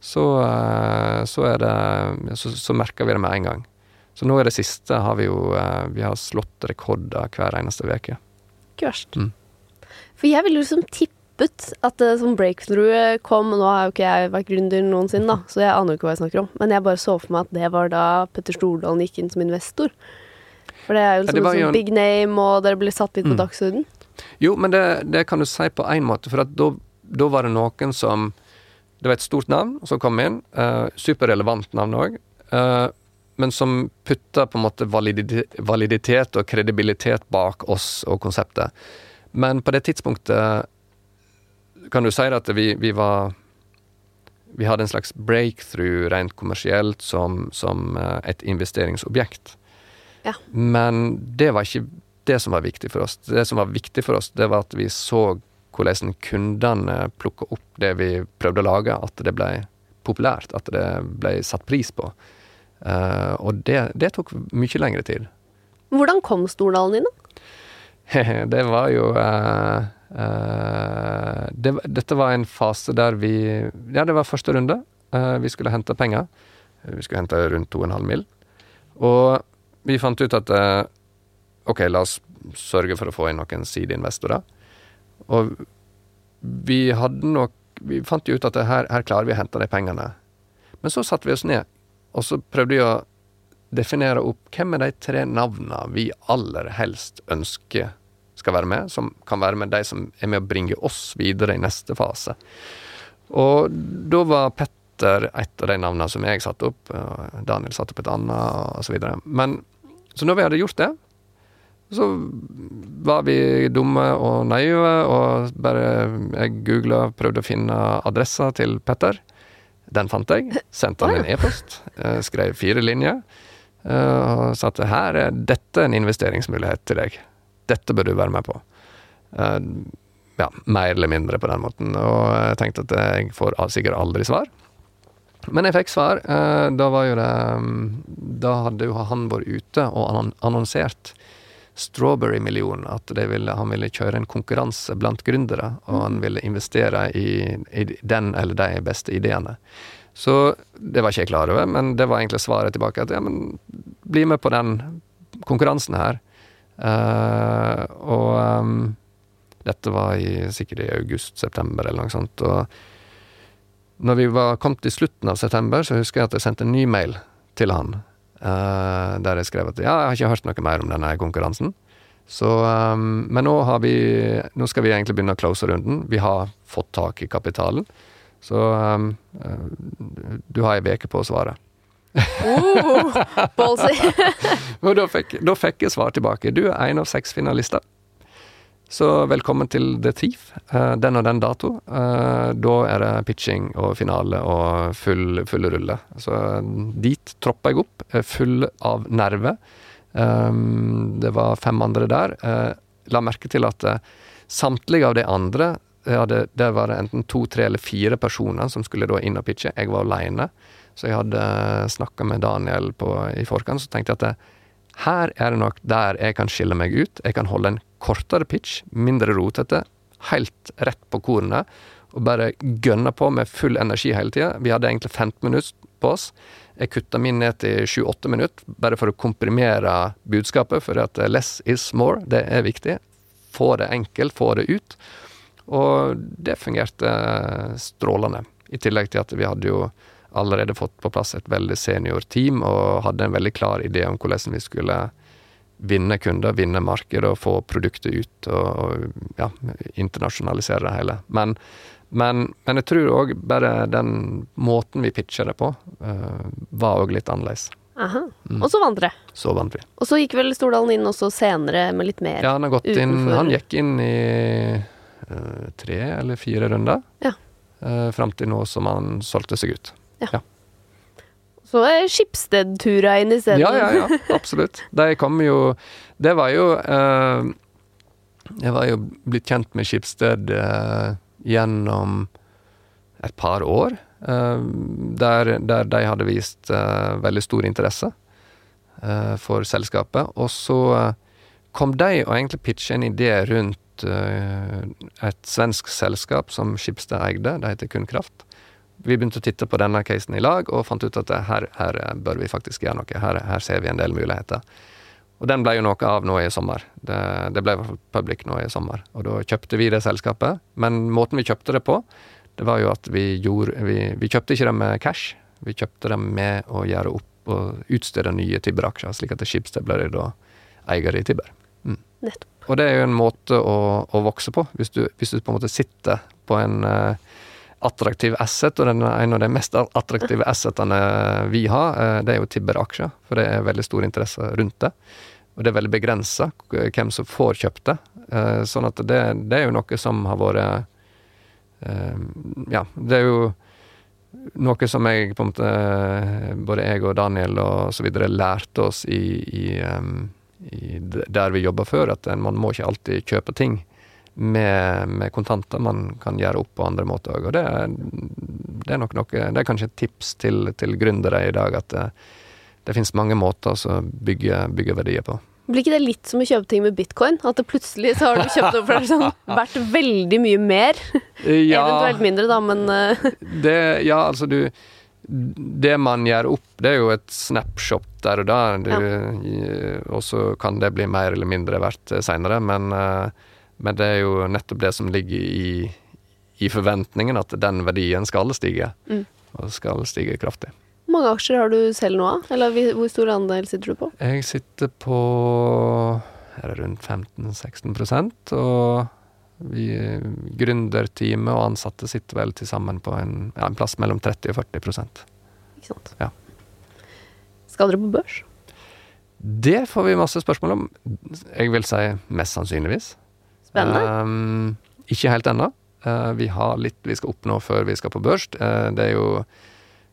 så, eh, så, det, så, så merker vi det med en gang. Så nå i det siste har vi jo eh, vi har slått rekorder hver eneste uke. Ikke verst. Mm. For jeg vil liksom tippe tippet at uh, sånn breakthrough kom Nå har jo ikke jeg vært gründer noensinne, da, så jeg aner jo ikke hva jeg snakker om. Men jeg bare så for meg at det var da Petter Stordalen gikk inn som investor. For det er jo liksom ja, sånn big name, og dere ble satt litt på mm. dagsorden. Jo, men det, det, kan du si på én måte, for at da, var det noen som Det var et stort navn som kom inn, uh, superrelevant navn òg, uh, eh, men som putta på en måte validitet, validitet og kredibilitet bak oss og konseptet. Men på det tidspunktet kan du si at vi, vi, var Vi hadde en slags breakthrough rent kommersielt som, som eh, et investeringsobjekt. Ja. Men det var ikke det som var viktig for oss. Det som var viktig for oss, det var at vi så hvordan kundene plukka opp det vi prøvde å lage, at det ble populært, at det ble satt pris på. Uh, og det, det, tok mye lengre tid. Hvordan kom Stordalen inn, da? det var jo Uh, det, dette var en fase der vi Ja, det var første runde. Uh, vi skulle hente penger. Vi skulle hente rundt 2,5 mill. Og vi fant ut at OK, la oss sørge for å få inn noen sideinvestorer. Og vi hadde nok Vi fant jo ut at her, her, klarer vi å hente de pengene. Men så satte vi oss ned, og så prøvde vi å definere opp hvem er de tre navnene vi aller helst ønsker skal være med, som kan være med de som er med å bringe oss videre i neste fase. Og da var Petter et av de navnene som jeg satte opp. Daniel satte opp et annet, osv. Men så når vi hadde gjort det, så var vi dumme og naive, og bare Jeg googla, prøvde å finne adressa til Petter. Den fant jeg. Sendte han en e-post. Eh, skrev fire linjer. Eh, og sa at her er dette en investeringsmulighet til deg. Dette bør du være med på. Uh, ja, mer eller mindre på den måten. Og jeg tenkte at jeg får sikkert aldri svar. Men jeg fikk svar. Uh, da var jo det um, Da hadde jo han vært ute og annonsert Strawberry-million. At ville, han ville kjøre en konkurranse blant gründere, og han ville investere i, i den eller de beste ideene. Så det var ikke jeg klar over, men det var egentlig svaret tilbake. At ja, men bli med på den konkurransen her. Uh, og um, dette var i, sikkert i august-september eller noe sånt. Og når vi var kommet til slutten av september, så husker jeg at jeg sendte en ny mail til han. Uh, der jeg skrev at ja, jeg har ikke hørt noe mer om denne konkurransen. Så, um, men nå, vi, nå skal vi egentlig begynne å close runden. Vi har fått tak i kapitalen. Så um, du har ei uke på å svare. Uh, ballsy. Og da fikk, da fikk jeg svar tilbake. Du er en av seks finalister. Så velkommen til The Thief. Uh, den og den dato. Uh, da er det pitching og finale og full, full rulle. Så dit troppa jeg opp, full av nerve. Um, det var fem andre der. La merke til at samtlige av de andre ja, det, det var enten to, tre eller fire personer som skulle da inn og pitche. Jeg var aleine. Så jeg hadde snakka med Daniel på, i forkant, så tenkte jeg at det, her er det nok der jeg kan skille meg ut. Jeg kan holde en kortere pitch, mindre rotete, helt rett på kornet, og bare gønne på med full energi hele tida. Vi hadde egentlig 15 minutter på oss. Jeg kutta min ned til 7-8 minutter, bare for å komprimere budskapet, for at less is more, det er viktig. Få det enkelt, få det ut. Og det fungerte strålende. I tillegg til at vi hadde jo allerede fått på plass et veldig senior team og hadde en veldig klar idé om hvordan vi skulle vinne kunder, vinne markedet og få produktet ut og, og ja, internasjonalisere det hele. Men, men, men jeg tror òg bare den måten vi pitcha det på, uh, var òg litt annerledes. Aha. Mm. Og så vant dere. Så vant vi. Og så gikk vel Stordalen inn også senere med litt mer? Ja, han har gått inn Han gikk inn i uh, tre eller fire runder. Ja. Uh, Fram til nå som han solgte seg ut. Ja. ja. Så er Skipsted-tura inn isteden. Ja, ja, ja. Absolutt. De kom jo Det var jo eh, Jeg var jo blitt kjent med Skipsted eh, gjennom et par år. Eh, der, der, de hadde vist veldig stor interesse for selskapet. Og så kom de og egentlig pitche en idé rundt et svensk selskap som Skipsted eide. Det heter Kunnkraft vi begynte å titte på denne casen i lag og fant ut at her, her bør vi faktisk gjøre noe. Her, her, ser vi en del muligheter. Og den ble jo noe av nå i sommer. Det, det ble i hvert fall public nå i sommer. Og da kjøpte vi det selskapet. Men måten vi kjøpte det på, det var jo at vi gjorde Vi, vi kjøpte ikke det med cash. Vi kjøpte det med å gjøre opp og utstede nye Tibber-aksjer, slik at Schibsted ble da eier i Tibber. Mm. Og det er jo en måte å, å vokse på, hvis du, hvis du, på en måte sitter på en uh, attraktiv asset, og den er en av de mest attraktive assetene vi har, eh, det er jo Tibber-aksjer. For det er veldig stor interesse rundt det. Og det er veldig begrensa hvem som får kjøpt det. Eh, sånn at det, det er jo noe som har vært eh, Ja, det er jo noe som jeg på en måte Både jeg og Daniel og så videre lærte oss i, i, i der vi jobba før, at man må ikke alltid kjøpe ting med, med, kontanter man kan gjøre opp på andre måter òg. Og det, det, er nok noe Det er kanskje et tips til, til gründere i dag, at det, det finnes mange måter å bygge, bygge, verdier på. Blir ikke det litt som å kjøpe ting med bitcoin? At det plutselig så har du kjøpt opp for det sånn, verdt veldig mye mer? Ja, Eventuelt mindre, da, men uh. det, Ja, altså du det man gjør opp, det er jo et snapshot der og da. Ja. Og så kan det bli mer eller mindre verdt seinere, men uh, men det er jo nettopp det som ligger i, i forventningen, at den verdien skal stige. Mm. Og skal stige kraftig. Hvor mange aksjer har du selv nå, eller hvor stor andel sitter du på? Jeg sitter på er det rundt 15-16% og vi gründerteamet og ansatte sitter vel til sammen på en, ja, en, plass mellom 30 og 40 Ikke sant. Ja. Skal dere på børs? Det får vi masse spørsmål om. Jeg vil si mest sannsynligvis. Spennende. Um, ikke helt ennå. Uh, vi har litt vi skal oppnå før vi skal på børs. Uh, det er jo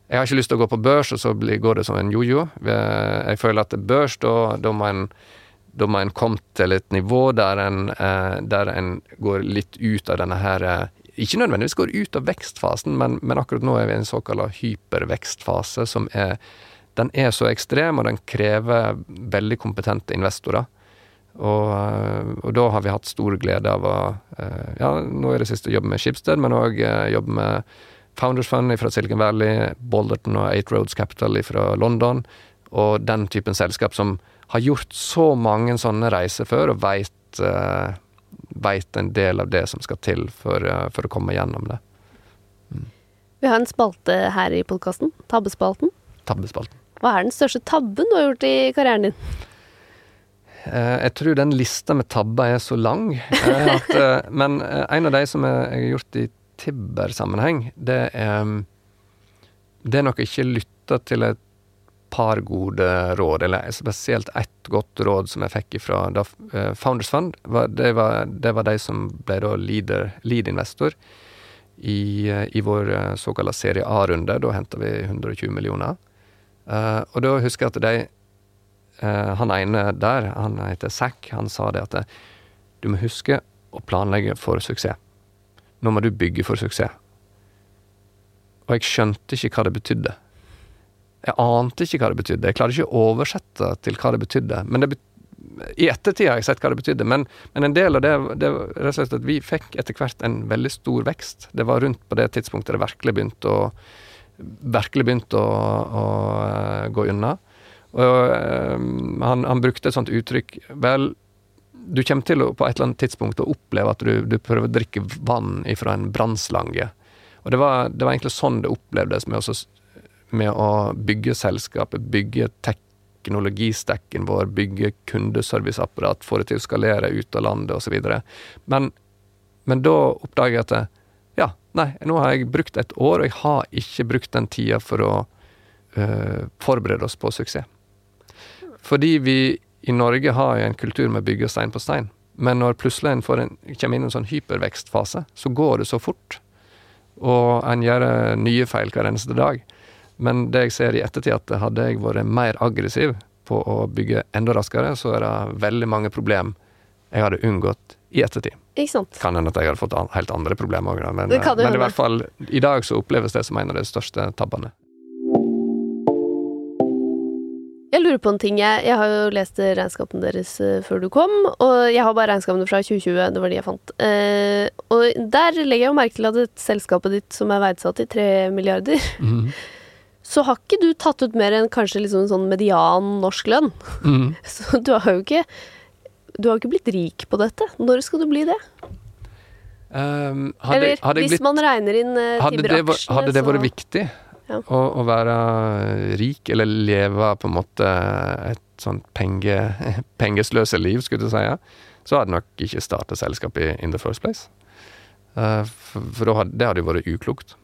Jeg har ikke lyst til å gå på børs, og så blir, går det som en jojo. Jeg føler at børs, da, må en da må en komme til et nivå der en, uh, der en går litt ut av denne her Ikke nødvendigvis går ut av vekstfasen, men, men akkurat nå er vi i en såkalt hypervekstfase som er Den er så ekstrem, og den krever veldig kompetente investorer. Og, eh, og, da har vi hatt stor glede av å eh, Ja, nå er det siste jobbe med Schibsted, men òg eh, jobbe med Founders Fund fra Silicon Valley, Bolderton og Eight Roads Capital fra London, og den typen selskap som har gjort så mange sånne reiser før, og veit veit en del av det som skal til for, for å komme gjennom det. Mm. Vi har en spalte her i podkasten. Tabbespalten. Tabbespalten. Hva er den største tabben du har gjort i karrieren din? Eh, jeg tror den lista med tabber er så lang. eh, At, eh, men en av de som jeg har gjort i Tibber-sammenheng, det er mm, Det er nok ikke lytta til et par gode råd, eller spesielt ett godt råd som jeg fikk fra Founders Fund. Det, var, det var de som ble da lead-investor i, i vår såkalte serie A-runde. Da henta vi 120 millioner. Og da husker jeg at de Han ene der, han heter Zack, han sa det at eh, du må huske å planlegge for suksess. Nå må du bygge for suksess. Og jeg skjønte ikke hva det betydde. Jeg ante ikke hva det betydde. Jeg klarte ikke å oversette til hva det betydde. Men det bet I ettertid har jeg sett hva det betydde, men, men en del av det, det rett og slett at vi fikk etter hvert en veldig stor vekst. Det var rundt på det tidspunktet det virkelig begynte å virkelig begynte å, å eh, gå unna. Og eh, han, han brukte et sånt uttrykk Vel, du kommer til å på et eller annet tidspunkt å oppleve at du, du prøver å drikke vann ifra en brannslange. Og det var, det var egentlig sånn det opplevdes med, også, med å bygge selskapet, bygge teknologistekken vår, bygge kundeserviceapparat, få det til å skalere ut av landet osv. Men, men da oppdager jeg at ja, nei, nå har jeg brukt et år, og jeg har ikke brukt den tida for å øh, forberede oss på suksess. Fordi vi i Norge har jo en kultur med å bygge stein på stein. Men når plutselig en, får en kommer inn i en sånn hypervekstfase, så går det så fort. Og en gjør nye feil hver eneste dag. Men det jeg ser i ettertid, at hadde jeg vært mer aggressiv på å bygge enda raskere, så er det veldig mange problem jeg hadde unngått i ettertid. Ikke sant? Kan hende at jeg hadde fått helt andre problemer òg, men, jo men i hvert fall i dag så oppleves det som en av de største tabbene. Jeg lurer på en ting. Jeg, jeg har jo lest regnskapene deres eh, før du kom, og jeg har bare regnskapene fra 2020. Det var de jeg fant. Eh, og der legger jeg jo merke til at et selskapet ditt som er verdsatt i 3 milliarder, mm. så har ikke du tatt ut mer enn kanskje liksom en sånn median norsk lønn. Mm. Så du har jo ikke Du har jo ikke blitt rik på dette. Når skal du bli det? Um, hadde, Eller hadde, hvis blitt, man regner inn uh, det, vært- Tibber-aksjene, hadde det vært viktig Ja. å, å være rik, eller leve på en måte et sånt penge, pengesløse liv, skulle du si, så hadde nok ikke starta selskap i in the first place. Uh, for for hadde, det hadde jo vært uklokt.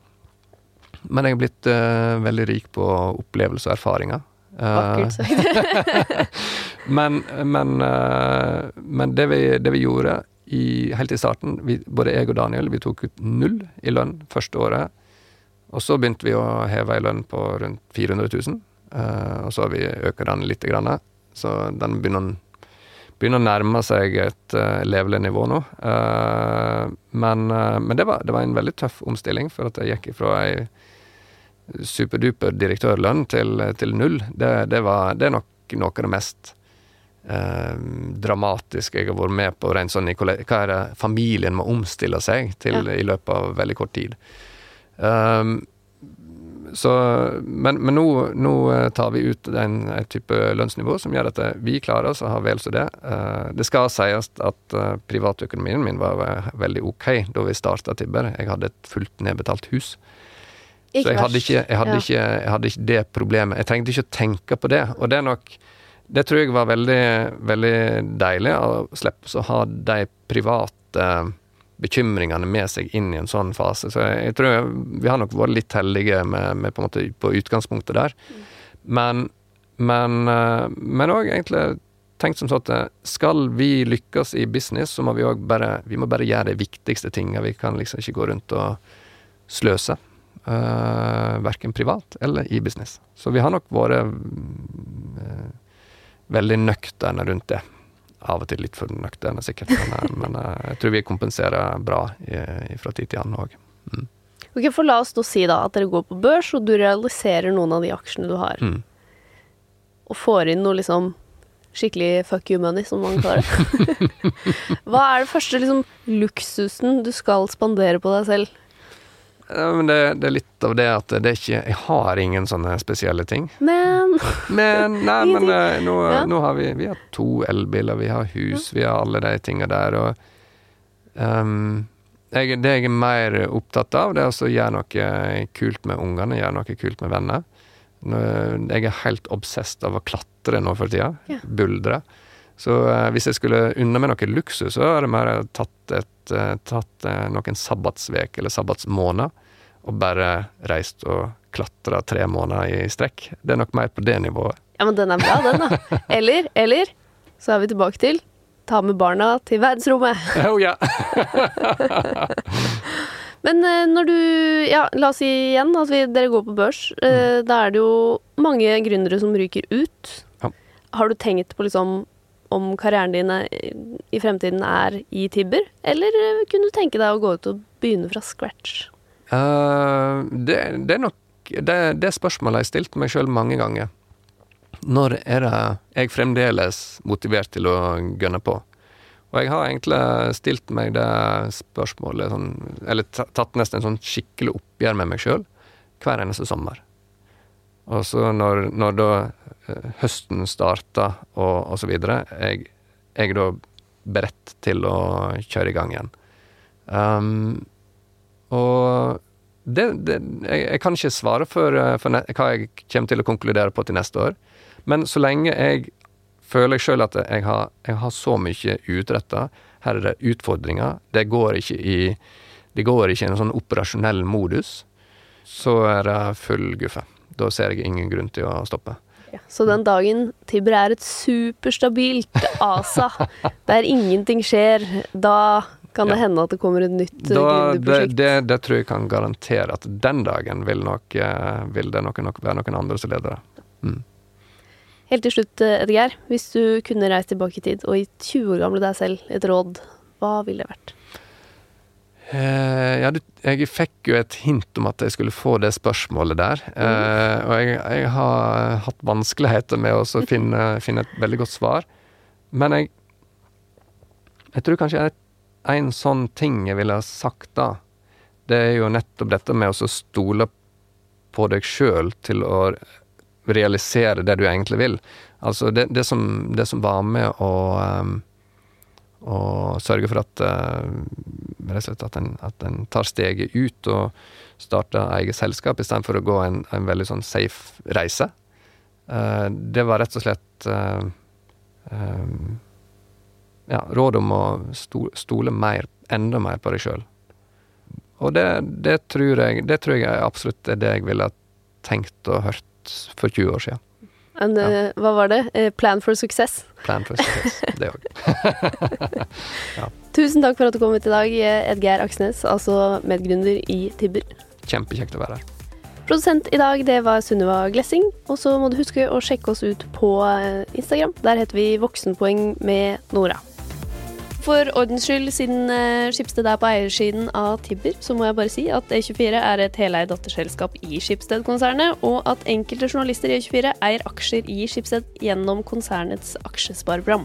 Men jeg er blitt uh, veldig rik på opplevelser og erfaringer. Uh, Vakkert sagt. men, men, eh, men det, vi, det vi gjorde i, helt i starten, vi, både jeg og Daniel, vi tok ut null i lønn første året. Og så begynte vi å heve ei lønn på rundt 400 000. eh, og så har vi økt den litt. Grann, så den begynner, begynner å nærme seg et uh, levelig nivå nå. Eh, men eh, men det, var, det var en veldig tøff omstilling, for at jeg gikk ifra ei superduper direktørlønn til, til null. Det, det, var, det er nok noe av det mest eh, dramatiske jeg har vært med på. Rent sånn hva er det familien må omstille seg til Ja. i løpet av veldig kort tid. Um, så, men men nå, nå eh, tar vi ut en, en type lønnsnivå som gjør at eh, vi klarer oss å ha vel så det. Uh, det skal sies at uh, privatøkonomien min var veldig ok da vi starta Tibber. Jeg hadde et fullt nedbetalt hus. Så jeg hadde, ikke, jeg, hadde Ja. ikke, jeg hadde ikke det problemet. Jeg trengte ikke å tenke på det. Og det er nok Det tror jeg var veldig, veldig deilig å slippe å ha de private bekymringene med seg inn i en sånn fase. Så jeg, tror vi har nok vært litt heldige med, med på, på utgangspunktet der. Men men eh, òg egentlig tenkt som sånn at eh, skal vi lykkes i business, så må vi òg bare Vi må bare gjøre de viktigste tinga. Vi kan liksom ikke gå rundt og sløse. Uh, verken privat eller i business. Så vi har nok vært eh, veldig nøkterne rundt det. Av og til litt for nøkterne, sikkert, men, eh, men eh, jeg tror vi kompenserer bra i- fra tid til annen òg. Ok, for La oss nå si da at dere går på børs, og du realiserer noen av de aksjene du har. Mm. Og får inn noe liksom skikkelig fuck you money, som man kaller det. Hva er det første liksom luksusen du skal spandere på deg selv? Ja, men det, det er litt av det at det er ikke Jeg har ingen sånne spesielle ting. Men Men nei, men eh, nå, Ja. nå har vi Vi har to elbiler, vi har hus, vi har alle de tinga der, og um, jeg, Det jeg er mer opptatt av, det er å gjøre noe kult med ungene, gjøre noe kult med venner. Jeg er helt obsesst av å klatre nå for tida. Ja. Buldre. Så eh, hvis jeg skulle unne meg noe luksus, så hadde jeg mer tatt, et, eh, tatt eh, noen sabbatsvek eller sabbatsmåneder og bare reist og klatra tre måneder i strekk. Det er nok mer på det nivået. Ja, men den er bra, den, da. Eller, eller, så er vi tilbake til ta med barna til verdensrommet. Oh, ja. Men når du Ja, la oss si igjen at vi, dere går på børs. Mm. Da er det jo mange gründere som ryker ut. Ja. Har du tenkt på liksom om karrieren din i fremtiden er i Tibber, eller eh, kunne du tenke deg å gå ut og begynne fra scratch? Uh, det, det er nok det, det spørsmålet jeg har stilt meg sjøl mange ganger. Når er det jeg fremdeles motivert til å gønne på? Og jeg har egentlig stilt meg det spørsmålet sånn Eller tatt nesten en sånn skikkelig oppgjør med meg sjøl hver eneste sommer. Og så når, når da eh, høsten starta og, og så videre, jeg, jeg da beredt til å kjøre i gang igjen. Um, og det, det, jeg, jeg kan ikke svare for, eh, for ne, hva jeg kommer til å konkludere på til neste år. Men så lenge jeg føler jeg sjøl at jeg har, jeg har så mye utretta, her er det utfordringer, det går ikke i det går ikke i en sånn operasjonell modus, så er det full guffe. Da ser jeg ingen grunn til å stoppe. Så den dagen Tibber er et superstabilt ASA, der ingenting skjer, da kan det Ja. hende at det kommer et nytt eh, det, gründerprosjekt. det, det tror jeg kan garantere at den dagen vil, nok, eh, vil det nok, nok være noen andre som leder det. Mm. Helt til slutt, eh, Edgeir. Hvis du kunne reist tilbake i tid og gitt 20 år gamle deg selv et råd, hva ville det vært? Eh, ja, jeg fikk jo et hint om at jeg skulle få det spørsmålet der. Eh, og jeg, jeg har hatt vanskeligheter med å finne, finne et veldig godt svar. Men jeg Jeg tror kanskje et, en sånn ting jeg ville ha sagt da, det er jo nettopp dette med å stole på deg sjøl til å realisere det du egentlig vil. Altså det, det, som, det som var med å ehm, og sørge for at eh, rett og slett at en, at en tar steget ut og starter eget selskap, istedenfor å gå en, en veldig sånn safe reise. Eh, det var rett og slett eh, ja, råd om å stole mer, enda mer på deg sjøl. Og det, det, tror jeg, det tror jeg absolutt er det jeg ville tenkt og hørt for 20 år siden. En, eh, Hva var det? Eh, Plan for success. Plan for success, det òg. Tusen takk for at du kom hit i dag, eh, Edgeir Aksnes, altså medgründer i Tibber. Kjempekjekt å være her. Produsent i dag, det var Sunniva Glessing. Og så må du huske å sjekke oss ut på Instagram. Der heter vi Voksenpoeng med Nora. For ordens skyld, siden eh, Skipsted er på eiersiden av Tibber, så må jeg bare si at E24 er et heleid datterselskap i Skipsted-konsernet, og at enkelte journalister i E24 eier aksjer i Skipsted gjennom konsernets aksjespareprogram.